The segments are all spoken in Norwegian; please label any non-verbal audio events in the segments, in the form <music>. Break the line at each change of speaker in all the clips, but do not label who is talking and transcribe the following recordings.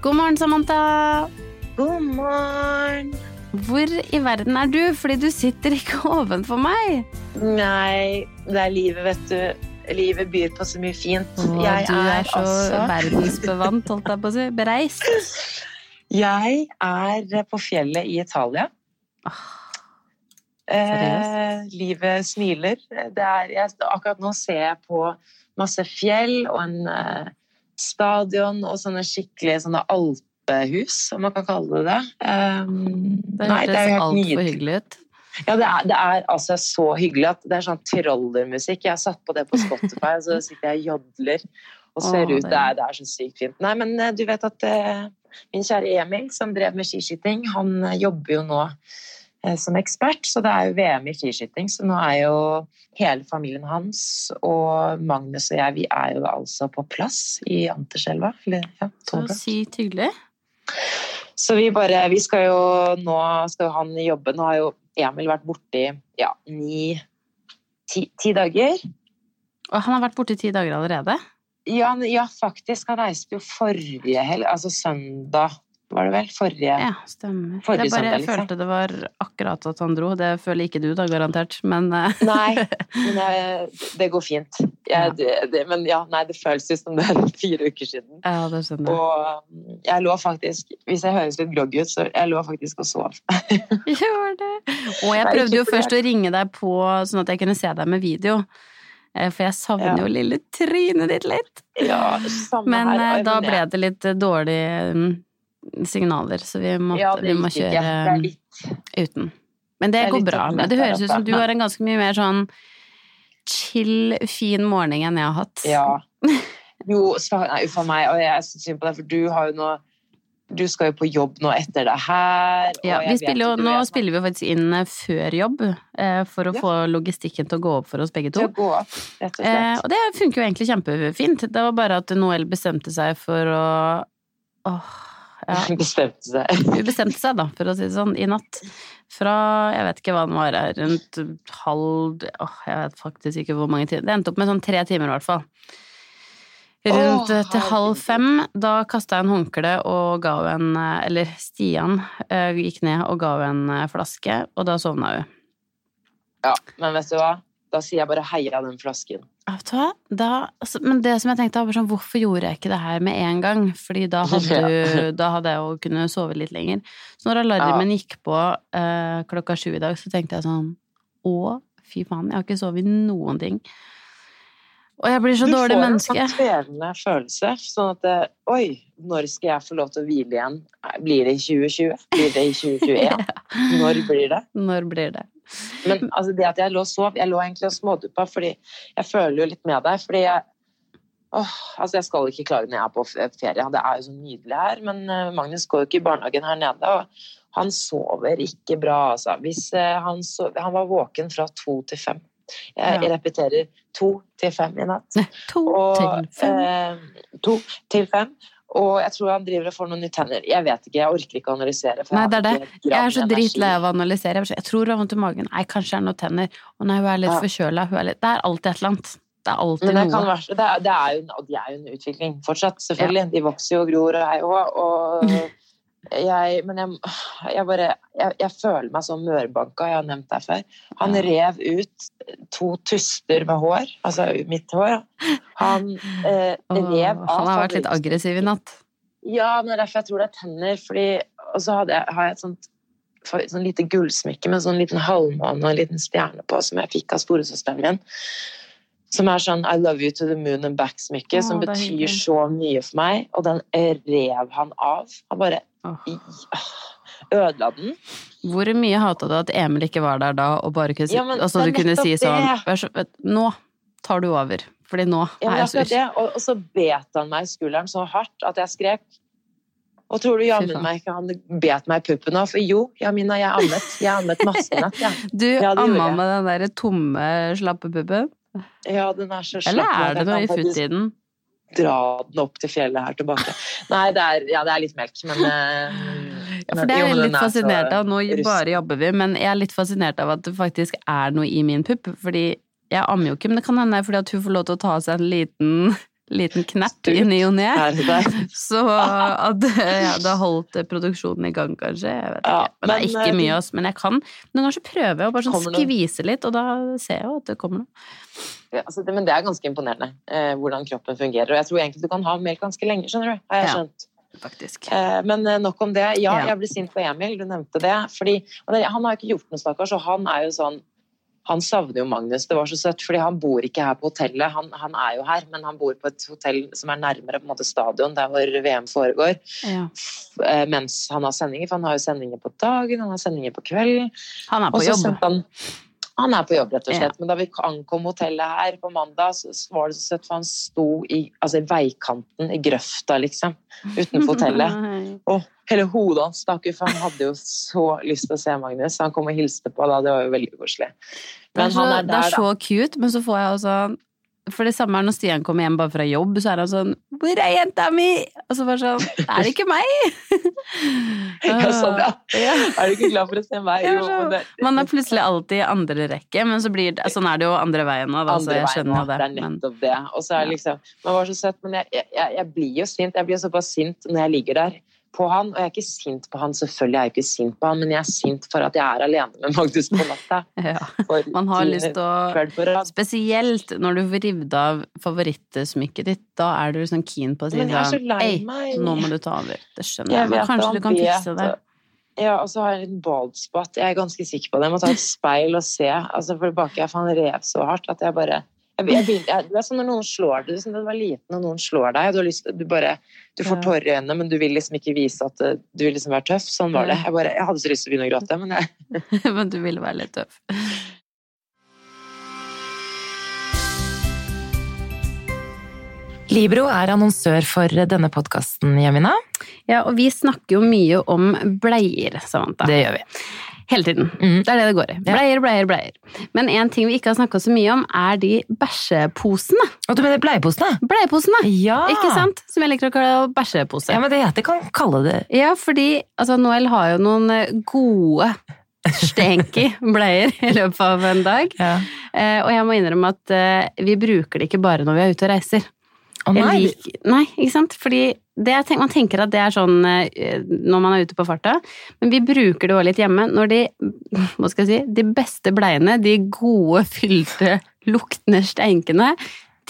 God morgen, Samantha.
God morgen.
Hvor i verden er du? Fordi du sitter ikke <laughs> ovenfor meg.
Nei, det er livet, vet du. Livet byr på så mye fint.
Åh,
Jeg
du er, så
altså
verdensbevant, holdt jeg på å si. Bereist. <laughs>
Jeg er på fjellet i Italia.
Oh,
Eh, livet smiler. Det er, jeg, akkurat nå ser jeg på masse fjell og en eh, stadion og sånne skikkelige sånne alpehus, om man kan kalle det det. Um,
Det
høres
altfor hyggelig ut.
Ja, det er, det er altså så hyggelig at det er sånn trollermusikk. Jeg har satt på det på Spotify, og så sitter jeg og jodler og ser
Åh,
ut. Det er, det er så sykt fint. Nei, men eh, du vet at eh, min kjære Emil, som drev med skiskyting, han eh, jobber jo nå som ekspert, så det er jo VM i friskyting. Så nå er jo hele familien hans og Magnus og jeg, vi er jo altså på plass i Anterselva. Eller, ja,
Så sykt hyggelig.
Så vi bare Vi skal jo nå skal han jobbe. Nå har jo Emil vært borte i ja, ni ti, ti dager.
Og han har vært borte i ti dager allerede.
Ja, ja, faktisk. Han reiste jo forrige helg, altså søndag, var det vel? Forrige
Ja, stemmer.
Forrige
det er bare, jeg
liksom.
følte det var akkurat at han dro. Det føler ikke du da, garantert. Men eh, <laughs>
Nei, men jeg, <laughs> det går fint.
Ja.
Jeg, det, det, men ja, nei, det føles ut som det er <laughs> fire uker siden.
ja, det skjønner jeg.
Og um, jeg lå faktisk, hvis jeg høres litt groggy ut, så jeg lå faktisk og sov.
Gjør det. Og jeg prøvde jo først å ringe deg på sånn at jeg kunne se deg med video. Eh, For jeg savner
Ja.
jo lille trynet ditt litt.
Ja, samme
Men
her. Men
da ble det litt dårlige mm, signaler, så vi, måtte,
ja,
vi må kjøre
er litt
uten. Men det,
Det er
går bra. Men det høres ut som du har en ganske mye mer sånn chill, fin morgen enn jeg har hatt.
Ja. <laughs> Jo, nei, uff a meg. Og jeg er så synd på deg, for du har jo nå Du skal jo på jobb nå etter det her.
Ja, spiller jo, nå
vet,
spiller vi faktisk inn eh, før jobb, eh, for å
Ja.
få logistikken til å gå opp for oss begge
Til
to.
å gå opp, rett og
Eh, og det funker jo egentlig kjempefint. Det var bare at Noel bestemte seg for å Åh, ja. <laughs>
Bestemte seg. <laughs>
Bestemte seg, da, for å si det sånn, i natt. Fra jeg vet ikke hva den var, rundt halv åh, Jeg vet faktisk ikke hvor mange timer. Det endte opp med sånn tre timer, i hvert fall. Rundt
Åh,
til halv fem, da kasta jeg en håndkle og ga henne Eller Stian eh, gikk ned og ga henne en eh, flaske, og da sovna hun.
Ja, men vet du hva? Da sier jeg bare heia den flasken.
Ja, du? Da, altså, men det som jeg tenkte, var sånn, hvorfor gjorde jeg ikke det her med en gang? Fordi da hadde, <laughs>
du,
da hadde jeg jo kunnet sove litt lenger. Så når alarmen gikk på eh, klokka sju i dag, så tenkte jeg sånn Å, fy faen, jeg har ikke sovet noen ting. Og jeg blir så
du
dårlig
får en kvelende følelse. Sånn at det, Oi, når skal jeg få lov til å hvile igjen? Blir det i 2020? Blir det i 2021? <laughs> Når blir det?
Når blir det?
Men altså, det at jeg lå og sov Jeg lå egentlig og småduppa, fordi jeg føler jo litt med deg. Fordi jeg Åh, altså jeg skal ikke klage når jeg er på ferie, det er jo så nydelig her. Men eh, Magnus går jo ikke i barnehagen her nede, og han sover ikke bra, altså. Hvis eh, han, sov, han var våken fra to til fem. Jeg,
Ja.
repeterer to til fem i natt. <laughs>
To
Og,
til fem.
eh, to til fem. Og jeg tror han driver og får noen nye tenner. Jeg vet ikke, jeg orker ikke å analysere.
Nei, det er det. Jeg er så dritlei av å analysere. Jeg, tror hun har vondt i magen. Nei, kanskje det er noen tenner. Å nei, hun er litt
Ja.
forkjøla. Det er alltid et eller annet. Det er alltid
det,
noe.
være, det, er, det er jo, og de er jo en utvikling fortsatt, selvfølgelig. De vokser jo og gror og jeg og og jeg, Men jeg, jeg bare jeg, jeg føler meg så mørbanka, jeg har nevnt deg før. Han rev ut to tuster med hår, altså mitt hår. Han eh, rev av
han har vært litt aggressiv i natt.
Ja, men det er derfor jeg tror det er tenner. Fordi, og så har jeg et sånt sånn lite gullsmykke med sånn liten halvmåne og en liten stjerne på, som jeg fikk av storesøsteren min. Som er sånn I love you to the moon and back-smykke, som betyr så mye for meg. Og den rev han av. Han bare Ødela den.
Hvor mye hata du at Emil ikke var der da, og bare kunne
Ja, men
altså, du kunne si sånn "Vær så, Nå tar du over, fordi nå
Ja,
er jeg sur.
det. Og, og så bet han meg i skulderen så hardt at jeg skrek. Og tror du jammen meg ikke han bet meg i puppen òg? For jo, Jamina, jeg ammet. Jeg ammet masse natt, jeg. <laughs>
Du
Ja,
amma med den der tomme, slappe puppen?
Ja, den er så slapp.
Eller er det noe i futtiden?
Dra den opp til fjellet her tilbake. Nei, det er, ja, det er litt melk, men eh,
Ja, for det er jeg litt
er
fascinert av. Nå bare jobber vi, men jeg er litt fascinert av at det faktisk er noe i min pupp. Fordi jeg ammer jo ikke, men det kan hende fordi at hun får lov til å ta seg en liten, liten knert i ny og ne. Så at det har holdt produksjonen i gang, kanskje. Jeg vet ikke. Men, det er ikke
mye
mye, oss. Men jeg kan. Noen ganger prøver jeg å bare sånn skvise litt, og da ser jeg jo at det kommer noe.
Ja, altså, det, men det er ganske imponerende eh, hvordan kroppen fungerer. Og jeg tror egentlig du kan ha melk ganske lenge, skjønner du. Har jeg
Ja.
skjønt.
Faktisk.
Eh, men eh, nok om det. Ja,
Ja.
jeg ble sint på Emil, du nevnte det. Fordi han har ikke gjort noe, stakkars, og han er jo sånn han savner jo Magnus. Det var så søtt, fordi han bor ikke her på hotellet. Han, han er jo her, men han bor på et hotell som er nærmere måte stadion, der hvor VM foregår.
Ja.
Eh, mens han har sendinger, for han har jo sendinger på dagen, han har sendinger på kvelden.
Han er på jobb.
han han er på jobb, rett og
Ja.
Men da vi ankom hotellet her på mandag, så var det så søtt, for han sto i, altså, i veikanten, i grøfta, liksom, utenfor hotellet. <laughs> Og hele hodet hans stakk ut, for han hadde jo så lyst til å se Magnus. Han kom og hilste på da, det var jo veldig koselig.
Det er, så,
han er
det er så cute, men så får jeg også For det samme er når Stian kommer hjem bare fra jobb, så er han sånn 'Hvor er jenta mi?' Og så bare sånn 'Er det ikke meg?' <laughs>
Ja, sånn, <laughs> ja. Er du ikke glad for å se meg? <laughs> Jo, det-
Man er plutselig alltid i andre rekke, men så blir det, sånn er det jo andre veien nå, så jeg skjønner jo det.
Det er nettopp det. Og så er det liksom Man var så søtt, men jeg, jeg, jeg blir jo sint. Jeg blir såpass sint når jeg ligger der på han, og jeg er ikke sint på han, selvfølgelig er jeg ikke sint på han, men jeg er sint for at jeg er alene med Magnus på natta. <laughs>
ja. Man har lyst til å. Spesielt når du får revet av favorittsmykket ditt, da er du sånn keen på å si
Men jeg så
sånn Ei, nå må du ta over. Det skjønner
Jeg
jeg, kanskje du kan fikse det.
Ja, og så har jeg en liten bald spot. Jeg er ganske sikker på det. Jeg må ta et speil og se. Altså, for bak jeg faen rev så hardt at jeg bare jeg, begynte, jeg, Det er sånn når noen slår deg. liksom, du var liten og noen slår deg. Du, har lyst, du, bare, du får tårer i øynene, men du vil liksom ikke vise at eh, du vil liksom være tøff. Sånn var det. Jeg, bare, jeg hadde så lyst til å begynne å gråte, men jeg, <laughs>
men du ville være litt tøff.
Libro er annonsør for denne podkasten, Jamina.
Ja, og vi snakker jo mye om bleier, Samantha.
Det gjør vi.
Hele tiden.
Mm.
Det er det det går i. Bleier, bleier, bleier. Men en ting vi ikke har snakka så mye om, er de bæsjeposene.
Og du mener bleieposene?
Bleieposene!
Ja.
Ikke sant? Som jeg liker å kalle bæsjepose.
Ja, men det heter kan kalle det
Ja, fordi altså, Noel har jo noen eh, gode stenky <laughs> bleier i løpet av en dag.
ja.
Eh, og jeg må innrømme at eh, vi bruker det ikke bare når vi er ute og reiser.
Å
oh,
nei,
lik- nei, ikke sant? Fordi det, man tenker at det er sånn eh, når man er ute på farta, men vi bruker det også litt hjemme. Når de, hva skal jeg si, de beste bleiene, de gode, fylte, luktende stenkene,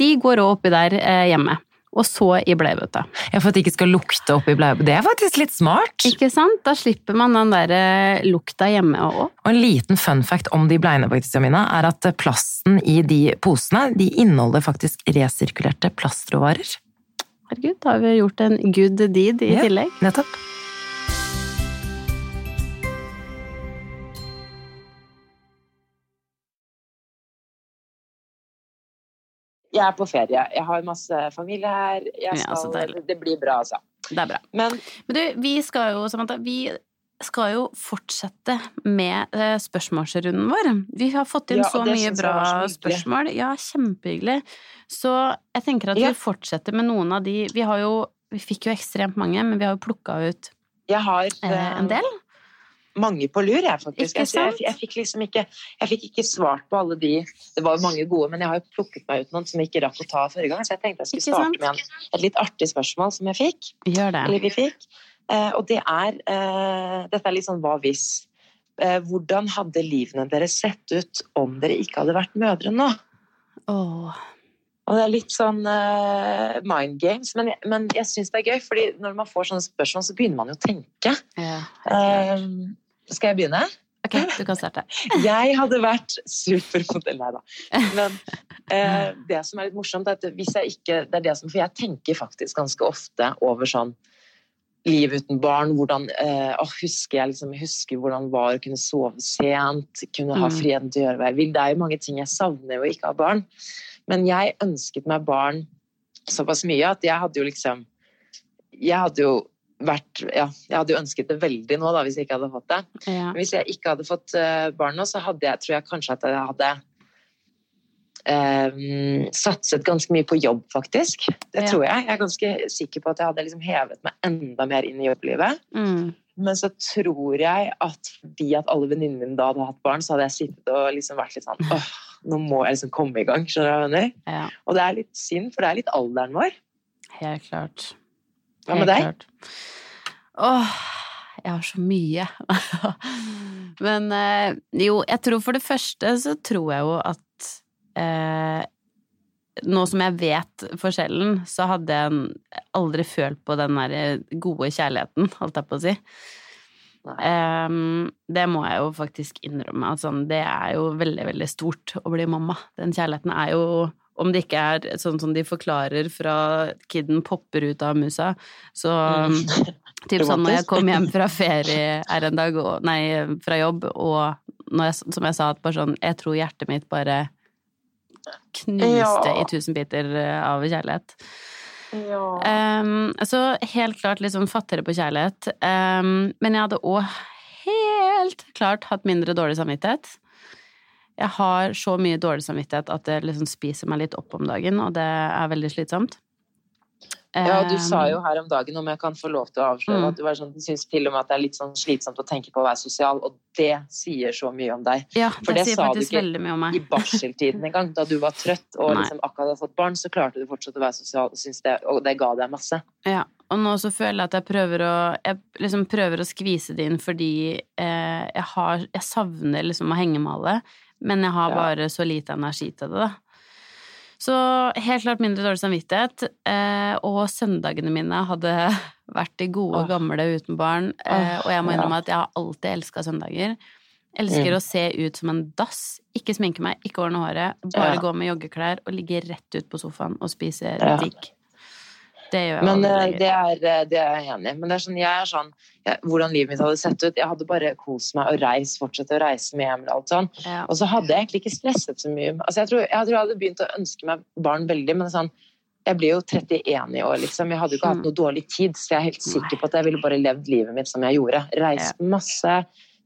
de går også oppi der eh, hjemme. Og så i bleiebøtta.
ja, For at det ikke skal lukte oppi bleiebøtta. Det er faktisk litt smart.
Ikke sant? Da slipper man den der eh, lukta hjemme òg.
Og en liten fun fact om de bleiene, faktisk, Jamina, er at plasten i de posene de inneholder faktisk resirkulerte plastråvarer.
Herregud, da har vi gjort en good deed i
Ja.
tillegg.
Nettopp.
jeg er på ferie. Jeg har masse familie her. Jeg
Ja,
skal,
deilig.
det blir bra, altså.
Det er bra.
Men
Men du, vi skal jo, Samantha, vi skal jo fortsette med eh, spørsmålsrunden vår. Vi har fått inn
Ja,
så mye bra spørsmål. Ja, kjempehyggelig. Så jeg tenker at
Ja.
vi fortsetter med noen av de Vi har jo Vi fikk jo ekstremt mange, men vi har jo plukka ut
jeg har
eh, en del.
mange på lur, jeg, faktisk.
Ikke
Jeg, jeg, jeg, fikk liksom ikke, jeg fikk ikke svart på alle de Det var jo mange gode, men jeg har jo plukket meg ut noen som jeg ikke rakk å ta forrige gang, så jeg tenkte jeg
Ikke
skulle
sant?
starte med en, et litt artig spørsmål som jeg fikk. Eller vi fikk. Eh, og det er eh, Dette er litt sånn hva hvis. Eh, hvordan hadde livene deres sett ut om dere ikke hadde vært mødre nå?
Oh.
Og det er litt sånn uh, mind games, men, men jeg syns det er gøy, fordi når man får sånne spørsmål, så begynner man jo å tenke.
Ja.
Eh, skal jeg begynne?
Ok, du kan starte. <laughs>
Jeg hadde vært supermodell, nei da. Men uh, <laughs> det som er litt morsomt, er at hvis jeg ikke Det er det som For jeg tenker faktisk ganske ofte over sånn liv uten barn. Hvordan eh, å, husker jeg liksom husker hvordan det var å kunne sove sent, kunne ha
Mm.
friheten til å gjøre hva jeg vil. Det er jo mange ting jeg savner å ikke ha barn. Men jeg ønsket meg barn såpass mye at jeg hadde jo liksom Jeg hadde jo vært Ja, jeg hadde jo ønsket det veldig nå, da, hvis jeg ikke hadde fått det.
Ja.
Men Hvis jeg ikke hadde fått eh, barn nå, så hadde jeg, tror jeg kanskje at jeg hadde eh, satset ganske mye på jobb, faktisk. Det tror jeg. Jeg er ganske sikker på at jeg hadde liksom hevet meg enda mer inn i jobblivet.
Mm.
Men så tror jeg at fordi at alle venninnene mine da hadde hatt barn, så hadde jeg sittet og liksom vært litt sånn åh, nå må jeg liksom komme i gang. skjønner du hva jeg mener?
Ja,
Og det er litt synd, for det er litt alderen vår.
helt klart.
Hva med deg?
klart. Åh, jeg har så mye. <laughs> Men eh, jo, jeg tror for det første så tror jeg jo at eh, nå som jeg vet forskjellen, så hadde jeg aldri følt på den der gode kjærligheten, holdt jeg på å si. Ehm, det må jeg jo faktisk innrømme. At sånn, det er jo veldig, veldig stort å bli mamma. Den kjærligheten er jo Om det ikke er sånn som de forklarer fra kiden popper ut av musa, så
Mm. <laughs>
Typ sånn når jeg kom hjem fra ferie her en dag, og, nei, fra jobb, og når jeg, som jeg sa, at bare sånn Jeg tror hjertet mitt bare knuste
Ja.
i tusen biter eh, av kjærlighet.
Ja.
Um, så helt klart litt sånn fattigere på kjærlighet. Um, men jeg hadde òg helt klart hatt mindre dårlig samvittighet. Jeg har så mye dårlig samvittighet at det liksom spiser meg litt opp om dagen, og det er veldig slitsomt.
Ja, du sa jo her om dagen, om jeg kan få lov til å avsløre,
Mm.
at du, var sånn, du syns til og med at det er litt sånn slitsomt å tenke på å være sosial, og det sier så mye om deg.
Ja,
For
det,
det
sier
sa du ikke I barseltiden en gang, da du var trøtt og liksom akkurat hadde fått barn, så klarte du fortsatt å være sosial, og, det, og det ga deg masse.
Ja, og nå så føler jeg at jeg prøver å Jeg liksom prøver å skvise det inn fordi eh, jeg har Jeg savner liksom å henge med alle, men jeg har bare så lite energi til det, da. Så helt klart mindre dårlig samvittighet, eh, og søndagene mine hadde <laughs> vært de gode,
Åh.
gamle uten barn, eh,
Åh,
og jeg må
ja.
innrømme at jeg har alltid elska søndager. Elsker
Mm.
å se ut som en dass, ikke sminke meg, ikke ordne håret, bare
Ja.
gå med joggeklær og ligge rett ut på sofaen og spise
Ja.
digg. Det gjør jeg
Men eh, det er, eh, det er jeg enig i. Men det er sånn, jeg er sånn jeg, Hvordan livet mitt hadde sett ut Jeg hadde bare kost meg og reist, fortsette å reise med hjem og alt sånn.
Ja.
Og så hadde jeg egentlig ikke stresset så mye. Altså, jeg, tror, jeg tror jeg hadde begynt å ønske meg barn veldig, men sånn jeg blir jo 31 i år, liksom. Jeg hadde jo ikke hatt noe dårlig tid, så jeg er helt sikker på at jeg ville bare levd livet mitt som jeg gjorde. Reist masse,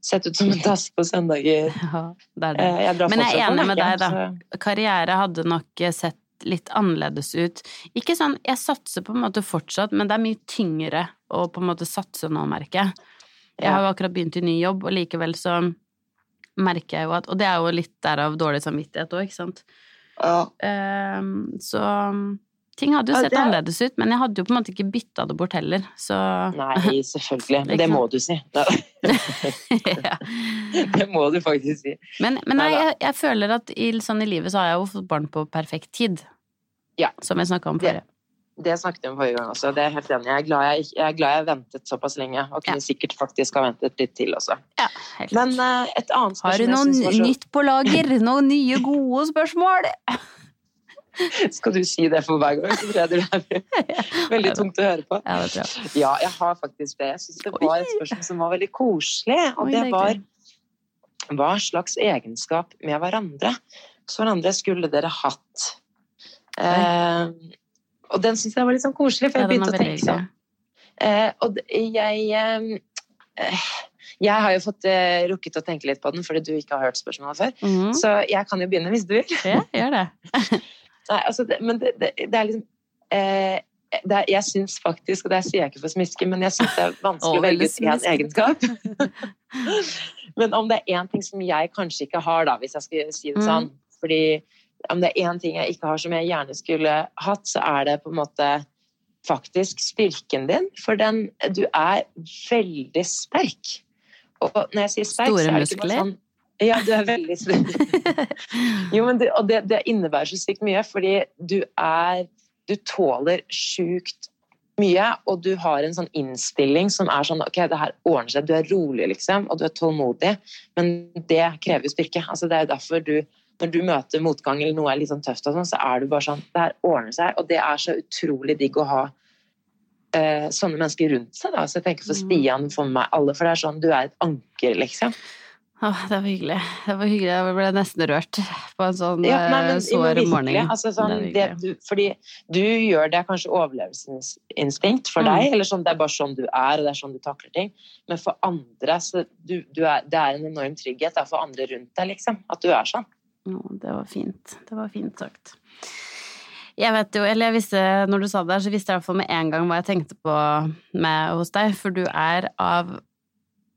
sett ut som en dass på søndager. <laughs>
Ja, det er det.
Eh, Jeg
Men jeg er enig med deg, da. Karriere hadde nok sett litt annerledes ut. Ikke sånn, jeg satser på en måte fortsatt, men det er mye tyngre å på en måte satse nå, merker jeg. Jeg har jo akkurat begynt i ny jobb, og likevel så merker jeg jo at Og det er jo litt derav dårlig samvittighet òg, ikke sant.
Ja.
Um, så ting hadde jo
Ja,
sett
det er-
annerledes ut, men jeg hadde jo på en måte ikke bytta det bort heller, så
Nei, selvfølgelig. <laughs> Men det må du si. <laughs>
ja. <laughs>
Det må du faktisk si.
Men, men nei, jeg, jeg føler at i, sånn i livet så har jeg jo fått barn på perfekt tid.
Ja.
Som jeg snakka om
Det-
forrige.
Det snakket vi om forrige gang også. Det er helt enig. Jeg er glad jeg, jeg, er glad jeg ventet såpass lenge, og kunne sikkert faktisk ha ventet litt til også.
Ja, helt
Men eh, et annet spørsmål
Har du noe nytt på lager? Noen nye, gode spørsmål?
Skal du si det for hver gang? Så tror jeg det <laughs> blir veldig tungt å høre på.
Ja, jeg.
Har faktisk det. Jeg syns det var et spørsmål som var veldig koselig, og det
er
var hva slags egenskap med hverandre hos hverandre skulle dere hatt? Eh, og den syns jeg var litt sånn koselig, for jeg begynte å tenke sånn. Eh, og jeg eh, eh, Jeg har jo fått eh, rukket å tenke litt på den, fordi du ikke har hørt spørsmålet før.
Mhm.
Så jeg kan jo begynne hvis du vil.
Ja, gjør det. <laughs>
Nei, altså, det, men det, det, det er liksom eh, er, Jeg syns faktisk, og det sier jeg ikke for å smiske, men jeg syns det er vanskelig
Å,
velge ut én egenskap. <laughs> men om det er én ting som jeg kanskje ikke har, da, hvis jeg skal si det
Mm.
sånn fordi om det er én ting jeg ikke har som jeg gjerne skulle hatt, så er det på en måte faktisk styrken din. For den Du er veldig sterk. Og når jeg sier sterk,
Store
så er det ikke bare
muskler?
sånn Ja, du er veldig <laughs> stor. Jo, men det, og det, det innebærer så sykt mye, fordi du er Du tåler sjukt mye, og du har en sånn innstilling som er sånn Ok, det her ordner seg. Du er rolig, liksom, og du er tålmodig, men det krever jo styrke. Altså, det er jo derfor du når du møter motgang eller noe er litt sånn tøft, og sånn, så er du bare sånn Det her ordner seg, og det er så utrolig digg å ha eh, sånne mennesker rundt seg. Da. Så jeg tenker for
Mm.
Stian, for meg, alle, for det er sånn Du er et anker, liksom.
Åh, det var hyggelig. Det var hyggelig. Jeg ble nesten rørt på en sånn
Ja, nei,
eh,
men,
sår morgen.
Altså, sånn, fordi du gjør det kanskje overlevelsesinstinkt for
Mm.
deg, eller sånn, det er bare sånn du er, og det er sånn du takler ting. Men for andre så du, du er, det er en enorm trygghet for andre rundt deg, liksom. At du er sånn.
Oh, det var fint. Det var fint sagt. Jeg vet jo, eller jeg visste, når du sa det så visste jeg i hvert fall med en gang hva jeg tenkte på med hos deg, for du er av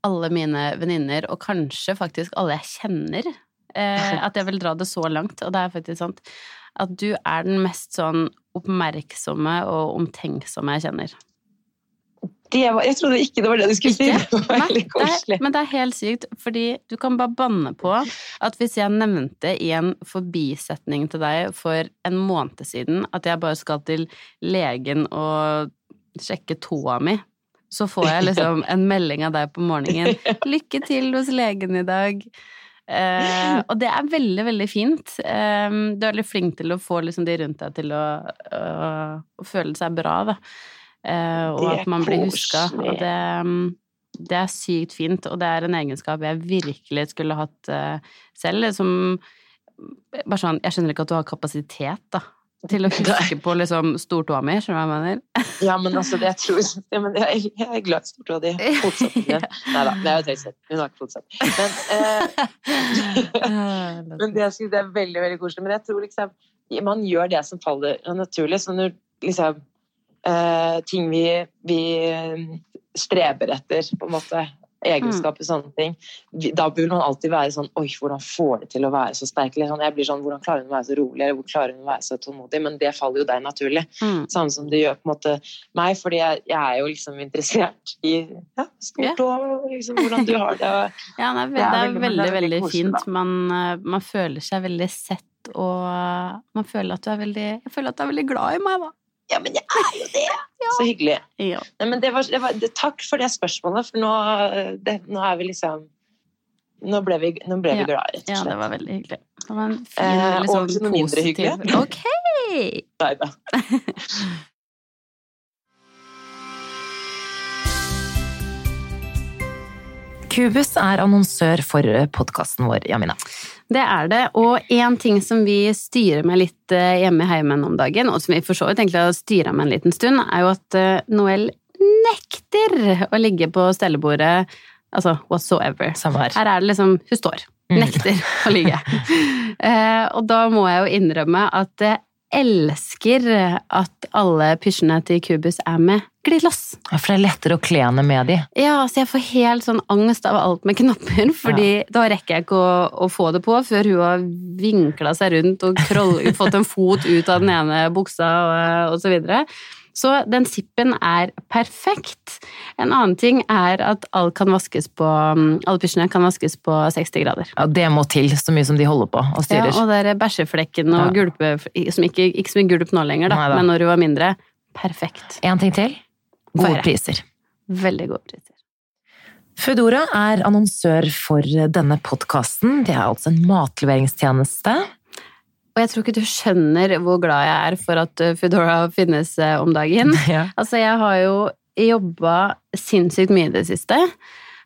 alle mine venninner, og kanskje faktisk alle jeg kjenner, eh, <laughs> at jeg vil dra det så langt, og det er faktisk sant, at du er den mest sånn oppmerksomme og omtenksomme jeg kjenner.
Det var, jeg trodde ikke det var det du skulle si. <laughs> Det var veldig koselig.
men det er helt sykt, fordi du kan bare banne på at hvis jeg nevnte i en forbisetning til deg for en måned siden at jeg bare skal til legen og sjekke tåa mi, så får jeg liksom <laughs> en melding av deg på morgenen. 'Lykke til hos legen i dag'. Eh, og det er veldig, veldig fint. Eh, du er veldig flink til å få liksom de rundt deg til å, å, å føle seg bra, da. Eh, og at man blir huska. Og det, mm, det er sykt fint, og det er en egenskap jeg virkelig skulle hatt eh, selv. Som bare sånn Jeg skjønner ikke at du har kapasitet, da. Til å <laughs> huske på liksom stortåa mi, skjønner du hva jeg mener? <laughs>
Ja, men altså, det jeg tror <laughs> ja, men jeg, jeg er glad i stortåa di. Din. Nei da, det er jo tøyset. Hun har ikke fotsett. Men, eh, men det, det er veldig veldig koselig. Men jeg tror liksom man gjør det som faller naturlig. Så når liksom eh, ting vi, vi streber etter, på en måte, egenskaper, sånne ting, da vil man alltid være sånn Oi, hvordan får det til å være så sterk? Sånn, jeg blir sånn, Hvordan klarer hun å være så rolig? Eller hvor klarer hun å være så tålmodig? Men det faller jo deg naturlig.
Mm.
Samme som det gjør på en måte meg, fordi jeg, jeg er jo liksom interessert i ja, stort og liksom, hvordan du har det. <laughs>
Ja, det er,
Det er veldig-
veldig,
veldig
fint. Man, eh, man føler seg veldig sett, og man føler at du er veldig Jeg føler at du er veldig glad i meg, da.
Ja, men jeg er jo det! <laughs> Så hyggelig.
Ja.
Nei, men det var, det var, det, takk for det spørsmålet, for nå, det, nå er vi liksom Nå ble vi, nå ble vi
Ja.
glad, rett og slett.
ja, det var veldig hyggelig. Det var en fin,
Eh,
veldig
over til noe mindre hyggelig.
Ok!
Neida. <laughs>
Kubus er annonsør for podkasten vår, Jamina.
Det er det, og én ting som vi styrer med litt eh, hjemme i heimen om dagen, og som vi for så vidt egentlig har styra med en liten stund, er jo at eh, Noel nekter å ligge på stellebordet, altså whatsoever.
Samar. her.
Er det liksom Hun står.
Mm.
Nekter å ligge. <laughs> Eh, og da må jeg jo innrømme at elsker at alle pysjene til Kubus er med glidelås.
Ja, For det er lettere å kle henne med de.
Ja, så jeg får helt sånn angst av alt med knapper, fordi da rekker jeg ikke å, å få det på før hun har vinkla seg rundt og kroll, fått en fot ut av den ene buksa og, og så videre. Så den zippen er perfekt. En annen ting er at alt kan vaskes på, alle pysjene kan vaskes på 60 grader.
Ja, Det må til, så mye som de holder på og styrer.
Ja, og der bæsjeflekken og
Ja.
gulpe, som ikke, ikke så mye gulp nå lenger, da,
Neida.
men når hun var mindre, perfekt.
En ting til. Gode priser.
Veldig gode priser.
Foodora er annonsør for denne podkasten. Det er altså en matleveringstjeneste.
Og jeg tror ikke du skjønner hvor glad jeg er for at uh, Foodora finnes uh, om dagen. <laughs>
Ja.
Altså, jeg har jo jobba sinnssykt mye i det siste.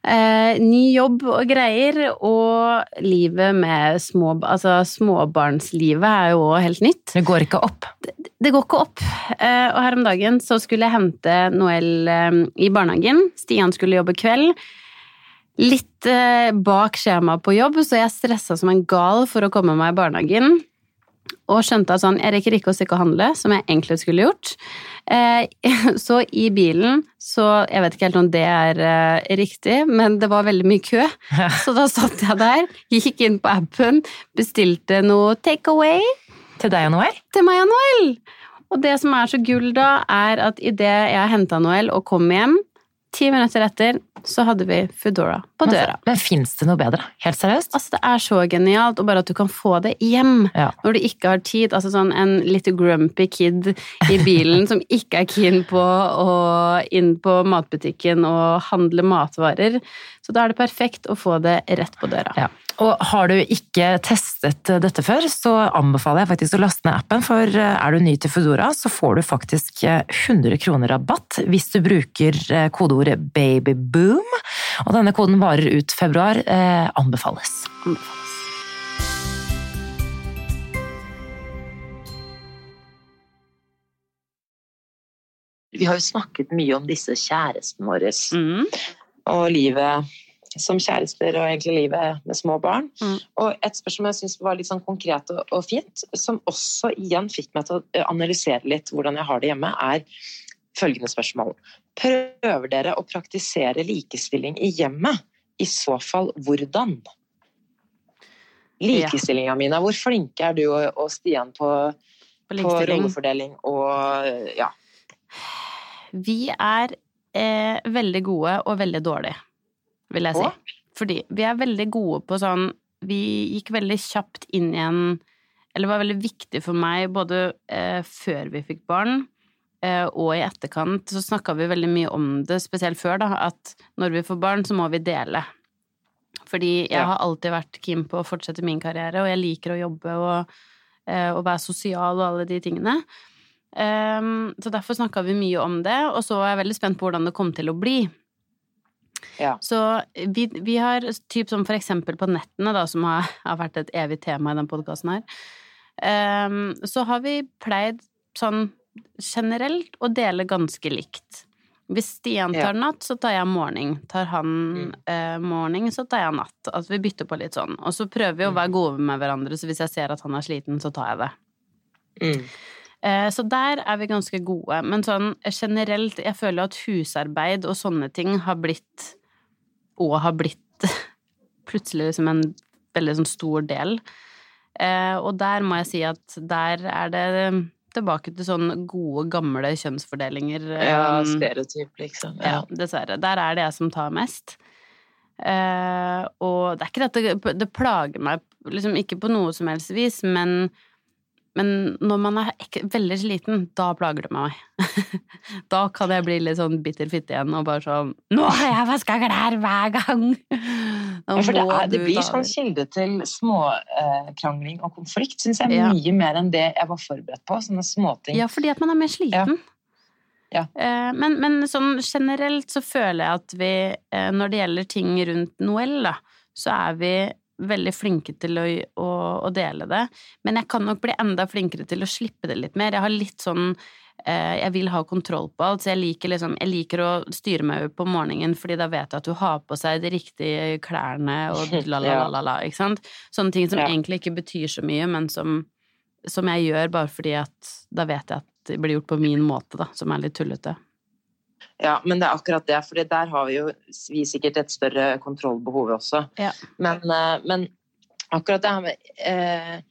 Eh, ny jobb og greier, og livet med små Altså, småbarnslivet er jo òg helt nytt.
Det går ikke opp.
Det går ikke opp. Eh, og her om dagen så skulle jeg hente Noel eh, i barnehagen. Stian skulle jobbe kveld. Litt eh, bak skjema på jobb, så jeg stressa som en gal for å komme meg i barnehagen. Og skjønte at sånn, jeg rekker ikke å stikke og handle, som jeg egentlig skulle gjort. Eh, <laughs> så i bilen, så Jeg vet ikke helt om det er eh, riktig, men det var veldig mye kø. <laughs> Så da satt jeg der, gikk inn på appen, bestilte noe takeaway
Til deg og Noel.
til meg og Noel. Og det som er så gull da, er at idet jeg henta Noel og kom hjem, ti minutter etter, så hadde vi Foodora på døra.
Men fins det noe bedre? Helt seriøst?
Altså, det er så genialt, og bare at du kan få det hjem
Ja.
når du ikke har tid. Altså sånn en litt grumpy kid i bilen <laughs> som ikke er keen på å inn på matbutikken og handle matvarer. Så da er det perfekt å få det rett på døra.
Ja. Og har du ikke testet dette før, så anbefaler jeg faktisk å laste ned appen, for eh, er du ny til Foodora, så får du faktisk eh, 100 kroner rabatt hvis du bruker eh, kodeordet babyboom. Og denne koden varer ut februar. Eh, anbefales.
Anbefales.
Vi har jo snakket mye om disse kjærestene våre
Mm.
og livet som kjærester og egentlig livet med små barn.
Mm.
Og et spørsmål jeg syns var litt sånn konkret og, og fint, som også igjen fikk meg til å eh, analysere litt hvordan jeg har det hjemme, er følgende spørsmål. Prøver dere å praktisere likestilling i hjemmet? I så fall hvordan? likestillinga, Mina. Hvor flinke er du og, og Stian på,
På
på rollefordeling og ja.
Vi er eh, veldig gode og veldig dårlige, vil jeg si. Fordi vi er veldig gode på sånn Vi gikk veldig kjapt inn i en Eller var veldig viktig for meg både eh, før vi fikk barn eh, og i etterkant, så snakka vi veldig mye om det, spesielt før, da, at når vi får barn, så må vi dele. Fordi jeg
Ja.
har alltid vært keen på å fortsette min karriere, og jeg liker å jobbe og, eh, og være sosial og alle de tingene. Um, så derfor snakka vi mye om det, og så var jeg veldig spent på hvordan det kom til å bli.
Ja.
Så vi, vi har typ som for eksempel på nettene, da, som har, har vært et evig tema i den podkasten her, um, så har vi pleid sånn generelt å dele ganske likt. Hvis Stian tar natt, så tar jeg morgen. Tar han
Mm.
eh, morgen, så tar jeg natt. Altså vi bytter på litt sånn. Og så prøver vi å
Mm.
være gode med hverandre, så hvis jeg ser at han er sliten, så tar jeg det.
Mm.
Eh, Så der er vi ganske gode. Men sånn generelt, jeg føler at husarbeid og sånne ting har blitt Og har blitt <laughs> plutselig liksom en veldig sånn stor del. Eh, Og der må jeg si at der er det tilbake til sånn gode, gamle kjønnsfordelinger.
ja,
Eh,
stereotyp, liksom.
ja,
Ja.
dessverre. Der er det jeg som tar mest. Og det er ikke det at det, det plager meg liksom ikke på noe som helst vis, men, men når man er veldig sliten, da plager det meg. <laughs> da kan jeg bli litt sånn bitter fitte igjen og bare sånn Nå har jeg vaska klær hver gang! <laughs>
Ja, for det, er, det blir sånn kilde til småkrangling og konflikt, syns jeg.
Ja.
Mye mer enn det jeg var forberedt på. Sånne småting.
Ja, fordi at man er mer sliten.
Ja.
Eh, Men, men sånn generelt så føler jeg at vi, eh, når det gjelder ting rundt Noel, da, så er vi veldig flinke til å, å, å dele det. Men jeg kan nok bli enda flinkere til å slippe det litt mer. Jeg har litt sånn eh, Jeg vil ha kontroll på alt, så jeg liker, liksom, jeg liker å styre meg på morgenen, fordi da vet jeg at du har på seg de riktige klærne og la, la, la, la, la, ikke sant? Sånne ting som
Ja.
egentlig ikke betyr så mye, men som som jeg gjør bare fordi at da vet jeg at det blir gjort på min måte, da, som er litt tullete.
Ja, men det er akkurat det, for der har vi jo vi sikkert et større kontrollbehov også.
Ja.
Men, eh, men akkurat det her med eh,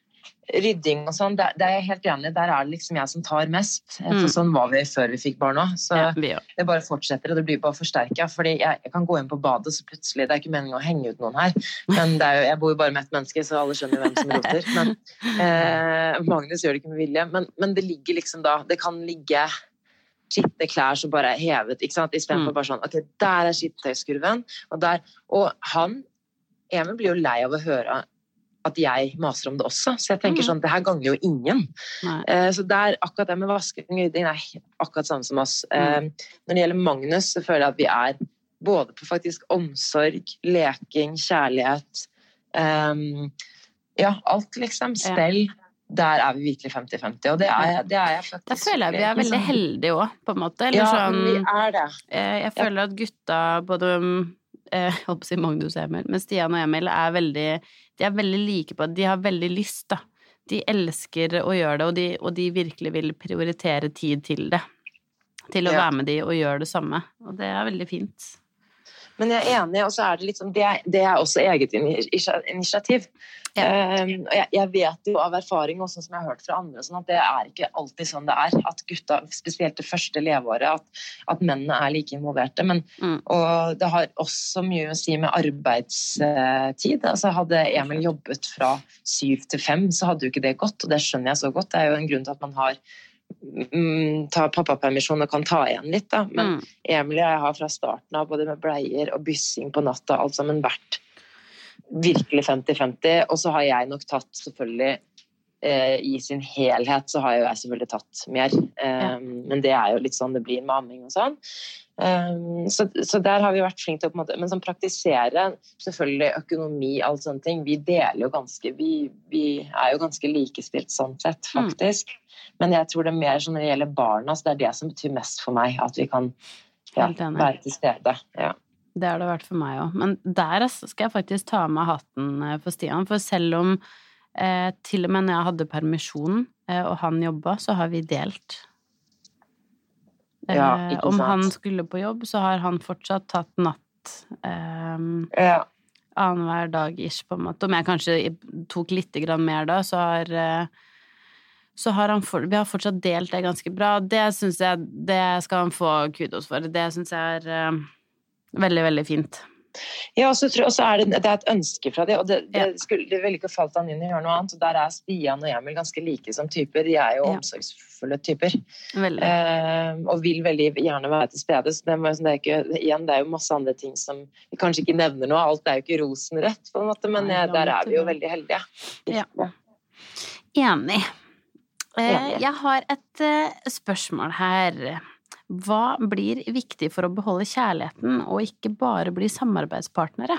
rydding og sånn, det, det er jeg helt enig i. Der er det liksom jeg som tar mest. Eh, For
Mm.
sånn var vi før vi fikk barn òg. Så
Ja,
det bare fortsetter, og det blir bare forsterka. Fordi jeg, jeg kan gå inn på badet, så plutselig Det er ikke meningen å henge ut noen her, men jo, jeg bor jo bare med ett menneske, så alle skjønner hvem som roter. Men <laughs> eh, Magnus gjør det ikke med vilje. Men, men det ligger liksom da Det kan ligge skitne klær som bare er hevet, ikke sant? istedenfor
Mm.
bare sånn Ok, der er skittentøyskurven, og der Og han Emil blir jo lei av å høre at jeg maser om det også, så jeg tenker
mm.
sånn Det her gagner jo ingen. Eh, Så der, akkurat det med vasking og rydding er akkurat samme som oss. Eh,
Mm.
Når det gjelder Magnus, så føler jeg at vi er både på faktisk omsorg, leking, kjærlighet eh, Ja, alt liksom.
Ja.
Der er vi virkelig 50-50, og det er, det er jeg faktisk.
Da føler jeg vi er veldig heldige òg, på en måte. Eller
Ja,
sånn
vi er det.
eh, Jeg føler at gutta, både eh, jeg holdt på å si Magnus og Emil, men Stian og Emil er veldig De er veldig like på at de har veldig lyst, da. De elsker å gjøre det, og de, og de virkelig vil prioritere tid til det. Til å
Ja.
være med de og gjøre det samme. Og det er veldig fint.
Men jeg er enig, og så er det liksom Det, er- det er også eget initiativ.
Ja.
Eh, og jeg, jeg vet jo av erfaring, og sånn som jeg har hørt fra andre, sånn at det er ikke alltid sånn det er. At gutta, spesielt det første leveåret, at, at mennene er like involverte. Men,
Mm.
Og det har også mye å si med arbeidstid. Altså Hadde Emil jobbet fra syv til fem, så hadde jo ikke det gått, og det skjønner jeg så godt. Det er jo en grunn til at man har mm, tar pappapermisjon og kan ta igjen litt, da. Men
Mm.
Emil og jeg har fra starten av, både med bleier og byssing på natta, alt sammen vært virkelig 50-50. Og så har jeg nok tatt selvfølgelig I sin helhet så har jo jeg selvfølgelig tatt mer. Eh, Men det er jo litt sånn det blir med amming og sånn. Eh, så, så der har vi vært flinke til å på en måte Men sånn praktisere selvfølgelig økonomi, alt sånne ting. Vi deler jo ganske Vi, vi er jo ganske likestilt sånn sett,
Mm.
Men jeg tror det er mer sånn når det gjelder barna, så det er det som betyr mest for meg. At vi kan ja, være til stede. Ja.
Det har det vært for meg òg. Men der altså, skal jeg faktisk ta meg hatten eh, for Stian. For selv om eh, til og med når jeg hadde permisjon eh, og han jobba, så har vi delt. Eh,
Ja, ikke
om han skulle på jobb, så har han fortsatt tatt natt. um,
Ja.
annenhver dag ish, på en måte. Om jeg kanskje tok litt grann mer da, så har eh, så har han for, vi har fortsatt delt det ganske bra. Det syns jeg det skal han få kudos for. Det syns jeg er uh, veldig, veldig fint.
Ja, og så er det, det er et ønske fra dem, og det, det, skulle, det ville ikke falt han inn i å gjøre noe annet. og Der er Stian og Emil ganske like som typer. De er jo ja. omsorgsfulle typer. Eh, og vil veldig gjerne være til stede. så det, det, er ikke, igjen, det er jo masse andre ting som vi kanskje ikke nevner nå. Alt er jo ikke rosenrett, på en måte, men Nei, der er vi jo veldig heldige.
Ja. Enig. Eh, jeg har et eh, spørsmål her. Hva blir viktig for å beholde kjærligheten og ikke bare bli samarbeidspartnere?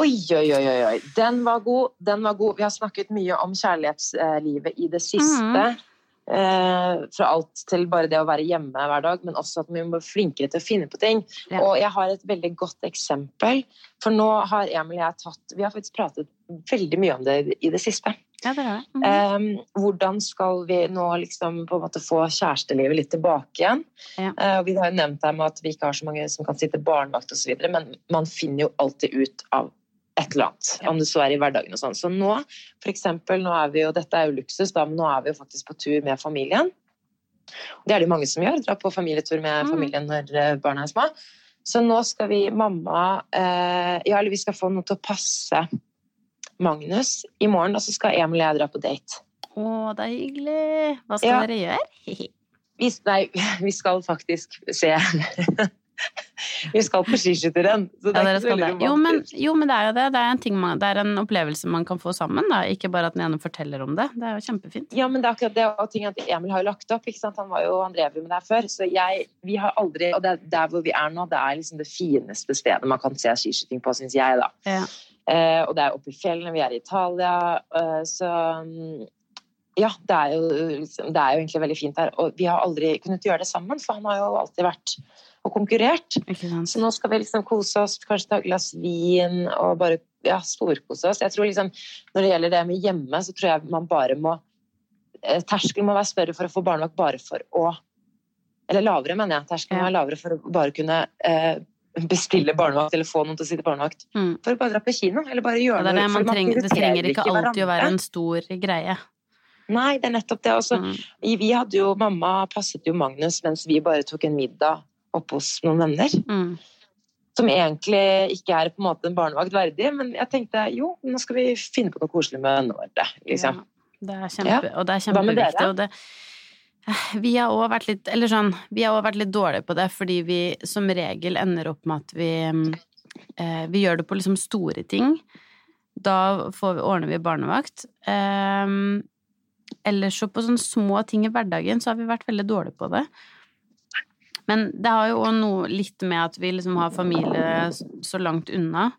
Oi, oi, oi, oi. Den var god. Den var god. Vi har snakket mye om kjærlighetslivet i det siste. Mm. Eh, fra alt til bare det å være hjemme hver dag, men også at vi må bli flinkere til å finne på ting. Ja. Og jeg har et veldig godt eksempel, for nå har Emil og jeg tatt Vi har faktisk pratet veldig mye om det i det siste.
Ja, det er
Mm. Um, hvordan skal vi nå liksom på en måte få kjærestelivet litt tilbake igjen? Ja. Uh, vi har jo nevnt her med at vi ikke har så mange som kan sitte barnevakt osv., men man finner jo alltid ut av et eller annet, ja. om det så er i hverdagen og sånn. Så nå, for eksempel, nå er vi jo, dette er jo luksus, da, men nå er vi jo faktisk på tur med familien. Det er det jo mange som gjør, drar på familietur med mm. familien når eh, barna er små. Så nå skal vi mamma eh, Ja, eller vi skal få noe til å passe Magnus i morgen, og skal Emil og jeg dra på date.
Å, det er hyggelig. Hva skal ja. dere gjøre? <laughs>
vi, nei, <laughs> vi skal faktisk se <laughs> Vi skal på skiskytteren.
Ja, jo, men, jo, men, det er jo det. Det er, en, man, det er en opplevelse man kan få sammen. Da. Ikke bare at den ene forteller om det. Det er jo kjempefint.
Ja, men det er akkurat det. Og ting at Emil har jo lagt opp. Han, var jo, han drev jo med det her før. Så jeg, vi har aldri Og det, der hvor vi er nå, det er liksom det fineste stedet man kan se skiskyting på, syns jeg, da. Ja. Eh, og det er oppe i fjellene, vi er i Italia, eh, så mm, ja, det er, jo, liksom, det er, jo, egentlig veldig fint her. Og vi har aldri kunnet gjøre det sammen, for han har jo alltid vært og konkurrert. Så nå skal vi liksom kose oss, kanskje ta et glass vin og bare ja, storkose oss. Jeg tror liksom, Når det gjelder det med hjemme, så tror jeg man bare må eh, Terskelen må være større for å få barnevakt bare for å Eller lavere, mener jeg. Terskelen må være lavere for å bare kunne eh, bestille barnevakt eller få noen til å sitte barnevakt. Mm. For å bare dra på kino eller bare gjøre
ja, det, det, trenger, det trenger ikke alltid å være en stor greie.
Nei, det er nettopp det. Også, mm. Vi hadde jo, Mamma passet jo Magnus mens vi bare tok en middag oppe hos noen venner. Mm. Som egentlig ikke er på en måte en barnevakt verdig, men jeg tenkte jo, nå skal vi finne på noe koselig med vennene våre. Liksom.
Ja, det er kjempe, ja. Og det er kjempeviktig. Vi har òg vært litt Eller sånn, vi har òg vært litt dårlige på det, fordi vi som regel ender opp med at vi eh, Vi gjør det på liksom store ting. Da vi, ordner vi barnevakt. Eh, ellers så på sånne små ting i hverdagen så har vi vært veldig dårlige på det. Men det har jo òg noe litt med at vi liksom har familie så langt unna.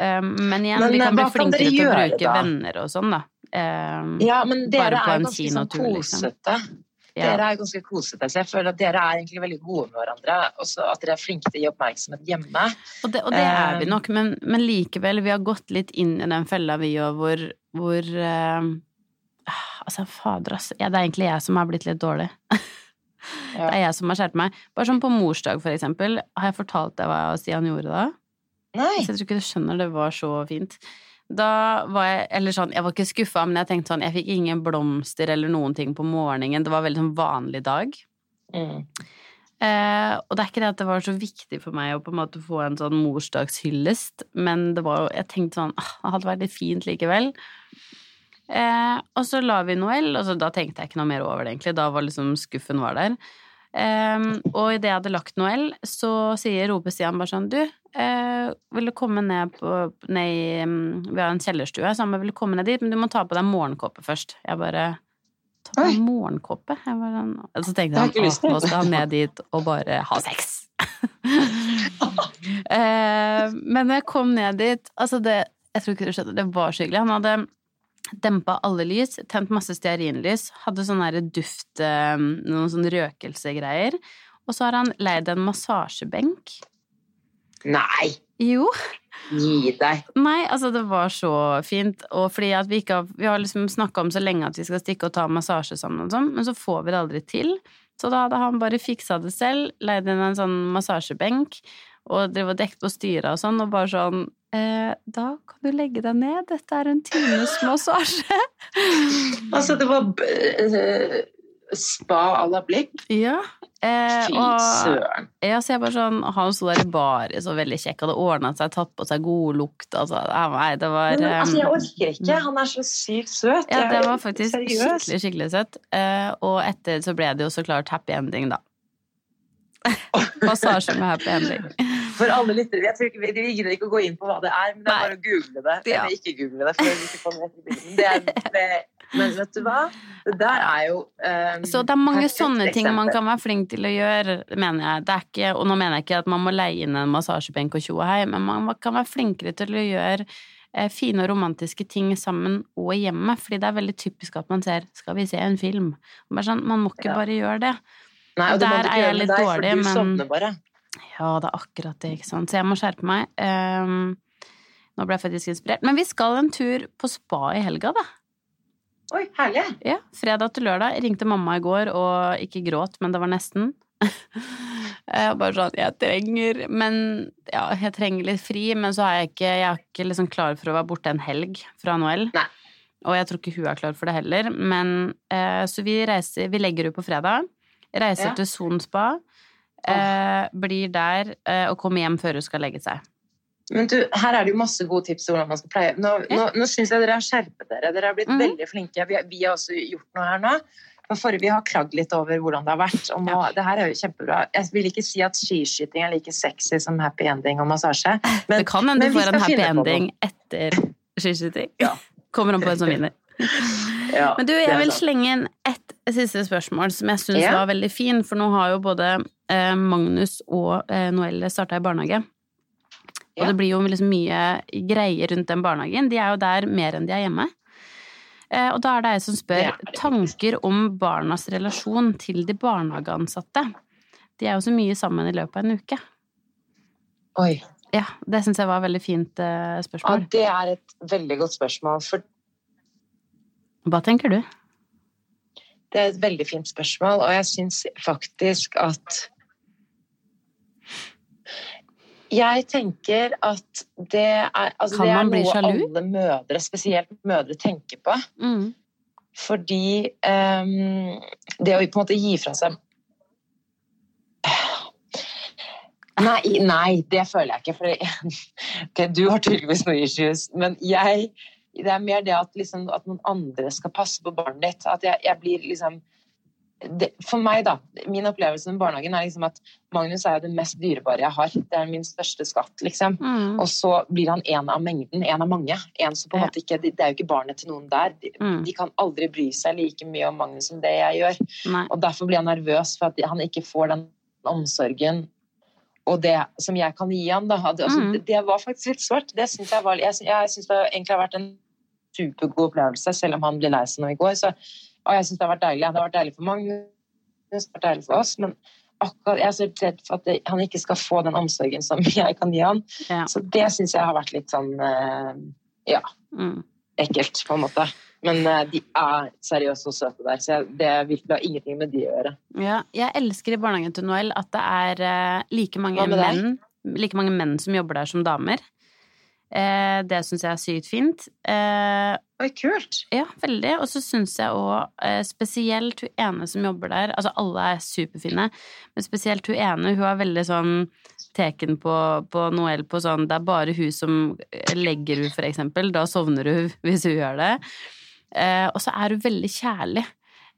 Um, men igjen, men, vi kan bli flinkere til å bruke da? venner og sånn, da. Um,
ja, men dere er ganske sånn liksom. kosete. Liksom. Ja. Dere er ganske kosete, så jeg føler at dere er egentlig veldig gode med hverandre. Og at dere er flinke til å gi oppmerksomhet hjemme.
Og det, og det er vi nok, men, men, likevel, vi har gått litt inn i den fella vi òg, hvor, hvor uh, Altså, fader, altså. Ja, det er egentlig jeg som har blitt litt dårlig. <laughs> Det er jeg som har skjært meg. Bare sånn på morsdag, for eksempel. Har jeg fortalt deg hva Stian gjorde da?
Nei.
Så jeg tror ikke du skjønner, det var så fint. Da var jeg Eller sånn, jeg var ikke skuffa, men jeg tenkte sånn Jeg fikk ingen blomster eller noen ting på morgenen. Det var veldig sånn vanlig dag. Mm. Eh, og det er ikke det at det var så viktig for meg å på en måte få en sånn morsdagshyllest, men det var jo Jeg tenkte sånn ah, Det hadde vært litt fint likevel. Eh, og så la vi Noel, og så, da tenkte jeg ikke noe mer over det, egentlig. Da var liksom skuffen var der. Eh, og idet jeg hadde lagt Noel, så sier Robe Stian bare sånn Du, uh, vil du komme ned på ned i um, Vi har en kjellerstue, så han vil komme ned dit, men du må ta på deg morgenkåpe først. Jeg bare Ta på deg morgenkåpe? Jeg bare, og så tenkte han at nå skal han ned dit og bare ha sex. uh, <laughs> <laughs> men når jeg kom ned dit Altså, det Jeg tror ikke du skjønner, det var så hyggelig. Han hadde dempa alle lys, tent masse stearinlys, hadde sånn duft eh, Noen sånn røkelsegreier. Og så har han leid en massasjebenk.
Nei!
Jo.
Gi deg.
Nei, altså det var så fint. Og fordi at vi ikke har Vi har liksom snakka om så lenge at vi skal stikke og ta massasje sammen og sånn, men så får vi det aldri til. Så da hadde han bare fiksa det selv, leid inn en sånn massasjebenk. og drev og dekket på styret og sånn, og bare sånn Da kan du legge deg ned, dette er en times massasje. <laughs>
Altså, det var uh, spa à la blikk.
Ja. Eh,
Fy søren.
ja, så jeg bare sånn Han sto der i baris og veldig kjekk, hadde ordna seg, tatt på seg god lukt. Altså, nei, det var
Men, altså, jeg
eh,
orker ikke. Han er så sykt søt.
Ja, det var faktisk
Seriøs.
skikkelig, skikkelig søtt. Eh, og etter så ble det jo så klart happy ending, da. <laughs> Massasje med happy ending.
For alle lyttere, jeg tror ikke, vi, gidder ikke å gå inn på hva det er, men det er bare å google det.
Ja.
Eller ikke google det, for vi ikke får den rette bilden. Er, men vet du hva? Det der er jo um,
Så det er mange sånne ting man kan være flink til å gjøre, mener jeg. Det er ikke, og nå mener jeg ikke at man må leie inn en massasjebenk og tjo og hei, men man kan være flinkere til å gjøre eh, fine og romantiske ting sammen og hjemme, fordi det er veldig typisk at man ser 'skal vi se en film'? Sånn, man må ikke bare gjøre det.
Nei, og og
Der er jeg litt
deg,
dårlig,
men du sovner bare.
Ja, det er akkurat det, ikke sant. Så jeg må skjerpe meg. Um, nå ble jeg faktisk inspirert. Men vi skal en tur på spa i helga, da.
Oi, herlig.
Ja, fredag til lørdag. Ringte mamma i går og ikke gråt, men det var nesten. Jeg <laughs> bare sånn Jeg trenger Men ja, jeg trenger litt fri, men så er jeg ikke Jeg er ikke liksom klar for å være borte en helg fra.
Nei.
Og jeg tror ikke hun er klar for det heller. Men eh, Så vi reiser Vi legger ut på fredag. Reiser
Ja.
til Son spa. Eh, blir der eh, og kommer hjem før hun skal legge seg.
Men du, her er det jo masse gode tips til hvordan man skal pleie. Nå, nå, nå syns jeg dere har skjerpet dere. Dere har blitt
mm.
veldig flinke. Vi, vi har også gjort noe her nå. For vi har klagd litt over hvordan det har vært. Og nå, det her er jo kjempebra. Jeg vil ikke si at skiskyting er like sexy som happy ending og massasje. Men,
det kan hende du får en happy ending etter skiskyting.
Ja.
Kommer an på hvem som <laughs> vinner.
ja,
Men du, jeg vil slenge inn ett siste spørsmål som jeg syns
Ja.
var veldig fin, for nå har jo både eh, Magnus og eh, Noelle starta i barnehage. Og
Ja.
det blir jo liksom mye greier rundt den barnehagen. De er jo der mer enn de er hjemme. Eh, og da er det jeg som spør
er
tanker om barnas relasjon til de barnehageansatte. De er jo så mye sammen i løpet av en uke.
Oi.
Ja, det syns jeg var et veldig fint eh,
Ja,
spørsmål.
det er et veldig godt spørsmål. For
Hva tenker du?
Det er et veldig fint spørsmål, og jeg syns faktisk at Jeg tenker at det er, altså det er noe
sjalu?
alle mødre, spesielt mødre, tenker på.
Mm.
Fordi um, det å på en måte gi fra seg Nei, nei, det føler jeg ikke. For okay, <laughs> du har tydeligvis noen issues, men jeg Det er mer det at, liksom, at noen andre skal passe på barnet ditt. At jeg, jeg blir liksom det, For meg, da. Min opplevelse med barnehagen er liksom at Magnus er jo det mest dyrebare jeg har. Det er min største skatt, liksom.
Mm.
Og så blir han en av mengden, en av mange. En som på en
Ja.
måte ikke, det er jo ikke barnet til noen der. De,
Mm.
de kan aldri bry seg like mye om Magnus som det jeg gjør.
Nei.
Og derfor blir han nervøs for at han ikke får den omsorgen og det som jeg kan gi han. Da. Det, altså,
Mm.
det, det var faktisk litt svart. Det syns jeg, var, jeg, jeg synes det egentlig har vært en supergod opplevelse, selv om han ble lei seg nå i går. Så, og jeg synes det har vært deilig. Det har vært deilig for Magnus, det har vært deilig for oss, men akkurat, jeg er så redd for at det, han ikke skal få den omsorgen som <laughs> jeg kan gi han.
Ja.
Så det syns jeg har vært litt sånn eh, ja,
Mm.
ekkelt, på en måte. Men eh, de er seriøst og søte der, så jeg, det virkelig har ingenting med de å gjøre.
Ja, jeg elsker i barnehagen til Noel at det er eh, like mange menn like mange menn som jobber der som damer. Eh, det syns jeg er sykt fint.
Oi, kult!
ja, veldig. Og så syns jeg òg spesielt hun ene som jobber der Altså, alle er superfine, men spesielt hun ene, hun er veldig sånn teken på, på Noel på sånn Det er bare hun som legger hun, for eksempel. Da sovner hun <laughs> hvis hun gjør det. Eh, og så er hun veldig kjærlig.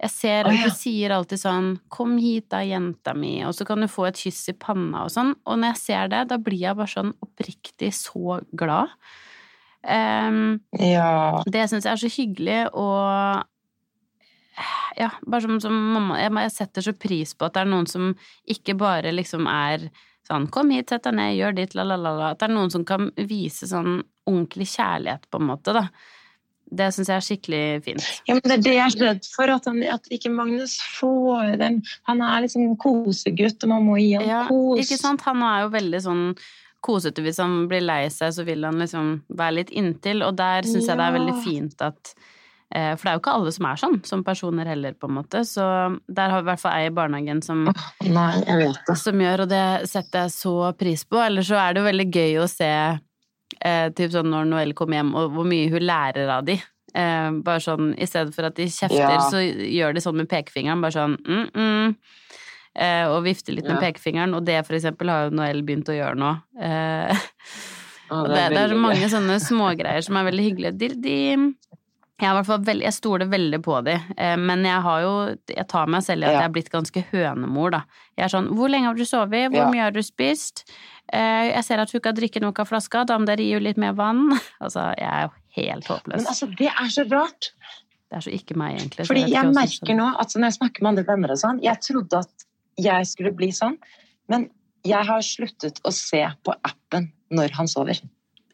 Jeg ser
at
at
ja.
hun sier alltid sånn 'Kom hit da, jenta mi', og så kan du få et kyss i panna og sånn. Og når jeg ser det, da blir jeg bare sånn oppriktig så glad. Um,
Ja.
det syns jeg er så hyggelig, og ja, bare som, som mamma jeg, setter så pris på at det er noen som ikke bare liksom er sånn 'kom hit, sett deg ned, gjør ditt, la, la, la, la'. At det er noen som kan vise sånn ordentlig kjærlighet, på en måte, da. Det syns jeg er skikkelig fint.
ja, men det er det jeg er redd for, at, han, at ikke Magnus får den. Han er liksom kosegutt, og man må gi ham
Ja,
kos.
ikke sant? Han er jo veldig sånn kosete. Hvis han blir lei seg, så vil han liksom være litt inntil, og der syns jeg det er veldig fint at Eh, For det er jo ikke alle som er sånn, som personer heller, på en måte. Så der har vi i hvert fall ei i barnehagen som,
Nei, jeg vet det.
som gjør, og det setter jeg så pris på. Eller så er det jo veldig gøy å se eh, typ sånn når Noelle kommer hjem, og hvor mye hun lærer av de. Eh, bare sånn, I stedet for at de kjefter,
Ja.
så gjør de sånn med pekefingeren. Bare sånn mm, mm, eh, Og vifter litt med pekefingeren. Og det, for eksempel, har jo Noelle begynt å gjøre nå. Eh, og det, det er så mange
gøy.
sånne smågreier som er veldig hyggelige. De, de jeg, veldig, jeg stoler veldig på de, eh, men jeg har jo Jeg tar meg selv i at
Ja.
jeg er blitt ganske hønemor, da. Jeg er sånn Hvor lenge har du sovet? Hvor
Ja.
mye har du spist? Eh, Jeg ser at hun ikke har drikket noe av flaska, da må dere gi henne litt mer vann. <laughs> Altså, jeg er jo helt håpløs.
Men altså, det er så rart.
Det er så ikke meg, egentlig.
Fordi jeg,
jeg
merker nå at når jeg snakker med andre venner og sånn, jeg trodde at jeg skulle bli sånn, men jeg har sluttet å se på appen når han sover.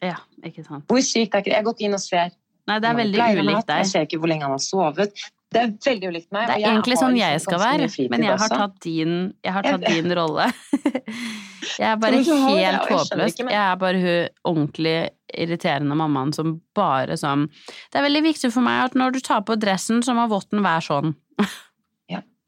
Ja, ikke sant.
Hvor sykt er ikke det? Jeg har gått inn og ser
Nei, det er veldig ulikt
deg. Jeg ser ikke hvor lenge han har sovet. Det er veldig ulikt meg.
Det er egentlig sånn
liksom
jeg skal være, men jeg har tatt din, jeg har tatt din rolle. <laughs> Jeg er bare helt håpløs. Jeg er bare hun ordentlig irriterende mammaen som bare sånn Det er veldig viktig for meg at når du tar på dressen, så må votten være sånn. <laughs>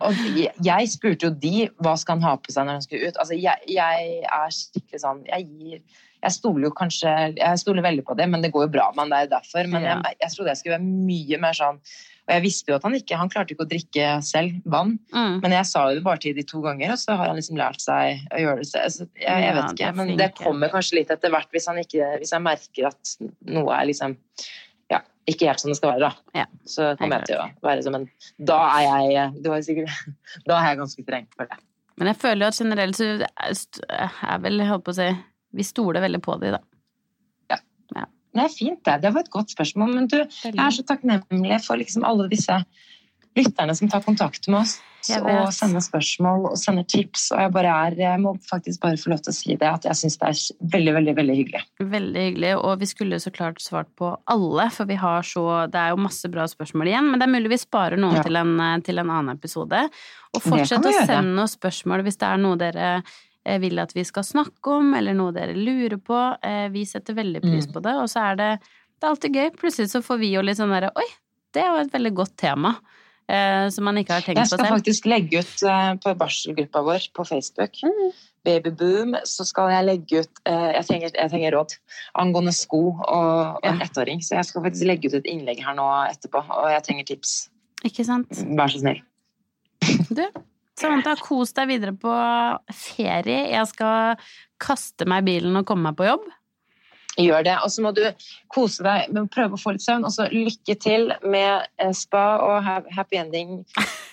Og jeg, spurte jo de hva skal han ha på seg når han skulle ut. Altså, jeg, jeg er skikkelig sånn Jeg gir Jeg stoler jo kanskje Jeg stoler veldig på det, men det går jo bra med han, det er derfor. Men jeg, jeg trodde jeg skulle være mye mer sånn Og jeg visste jo at han ikke Han klarte ikke å drikke selv vann,
Mm.
men jeg sa jo det bare til de to ganger, og så har han liksom lært seg å gjøre det selv. Så jeg, jeg vet ikke, men det kommer kanskje litt etter hvert hvis, han ikke, hvis jeg merker at noe er liksom ja, ikke helt som det skal være, da.
Ja,
så kommer jeg til å være som en Da er jeg du har sikkert, <laughs> Da er jeg ganske streng for det.
Men jeg føler jo at generelt så er er vel, jeg holdt på å si Vi stoler veldig på de, da.
Det er fint, det. Det var et godt spørsmål. Men du, jeg er så takknemlig for liksom alle disse lytterne som tar kontakt med oss og sender spørsmål og sender tips. Og jeg bare er Jeg må faktisk bare få lov til å si det, at jeg syns det er veldig, veldig, veldig hyggelig.
Veldig hyggelig, og vi skulle så klart svart på alle, for vi har så Det er jo masse bra spørsmål igjen, men det er mulig vi sparer noen
Ja.
til, en, til en annen episode. Og fortsett å sende oss spørsmål hvis det er noe dere vil at vi skal snakke om, eller noe dere lurer på. Eh, Vi setter veldig pris
Mm.
på det, og så er det Det er alltid gøy. Plutselig så får vi jo litt sånn derre Oi, det var et veldig godt tema. eh, Som man ikke har tenkt på selv.
Jeg skal faktisk legge ut eh, på barselgruppa vår på Facebook,
Mm.
Babyboom, så skal jeg legge ut eh, jeg, trenger, jeg trenger råd angående sko og, og en ettåring. Så jeg skal faktisk legge ut et innlegg her nå etterpå, og jeg trenger tips.
Ikke sant?
Vær så snill.
Du, Samantha, kos deg videre på ferie. Jeg skal kaste meg i bilen og komme meg på jobb.
Gjør det. Og så må du kose deg med å prøve å få litt søvn. Og så lykke til med eh, spa og happy ending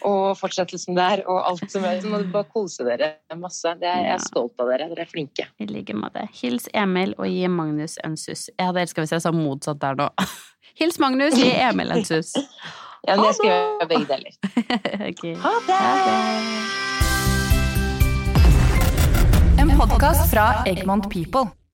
og fortsettelsen der og alt som er. Så må du bare kose dere masse. Det er, jeg er stolt av dere. Dere er flinke.
I like måte. Hils Emil og gi Magnus en suss. Jeg hadde elska hvis jeg sa motsatt der nå. <laughs> Hils Magnus, gi Emil en suss. <laughs>
Ja, men jeg skal gjøre begge deler. <laughs>
okay.
Ha det!
Ha det.
En podkast fra Egmont People.